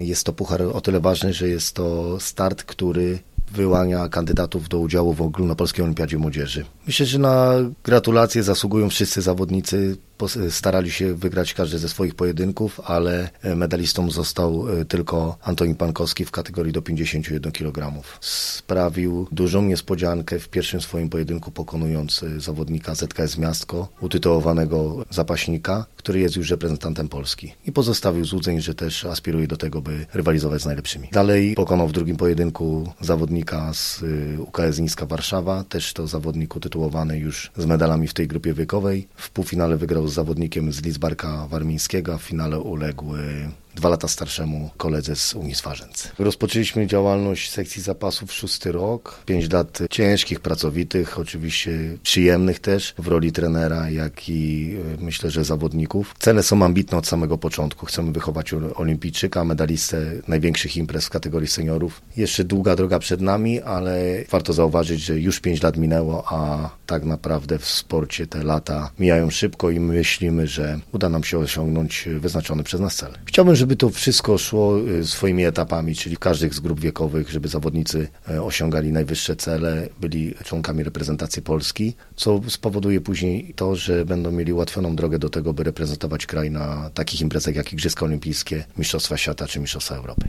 Jest to puchar o tyle ważny, że jest to start, który wyłania kandydatów do udziału w ogólnopolskiej olimpiadzie młodzieży. Myślę, że na gratulacje zasługują wszyscy zawodnicy. Starali się wygrać każdy ze swoich pojedynków, ale medalistą został e, tylko Antoni Pankowski w kategorii do 51 kg. Sprawił dużą niespodziankę w pierwszym swoim pojedynku, pokonując e, zawodnika ZKS Miastko, utytułowanego zapaśnika, który jest już reprezentantem Polski. I pozostawił złudzeń, że też aspiruje do tego, by rywalizować z najlepszymi. Dalej pokonał w drugim pojedynku zawodnika z e, UKS Niska Warszawa, też to zawodnik utytułowany już z medalami w tej grupie wiekowej. W półfinale wygrał z zawodnikiem z Lidzbarka Warmińskiego, w finale uległ dwa lata starszemu koledze z Unii Swarzędz. Rozpoczęliśmy działalność sekcji zapasów szósty rok. Pięć lat ciężkich, pracowitych, oczywiście przyjemnych też w roli trenera, jak i e, myślę, że zawodników. Cele są ambitne od samego początku. Chcemy wychować olimpijczyka, medalistę największych imprez w kategorii seniorów. Jeszcze długa droga przed nami, ale warto zauważyć, że już pięć lat minęło, a tak naprawdę w sporcie te lata mijają szybko i myślimy, że uda nam się osiągnąć wyznaczony przez nas cel. Chciałbym, żeby to wszystko szło y, swoimi etapami, czyli w każdych z grup wiekowych, żeby zawodnicy e, osiągali najwyższe cele, byli członkami reprezentacji Polski, co spowoduje później to, że będą mieli ułatwioną drogę do tego, by reprezentować kraj na takich imprezach jak Igrzyska Olimpijskie, Mistrzostwa Świata czy Mistrzostwa Europy.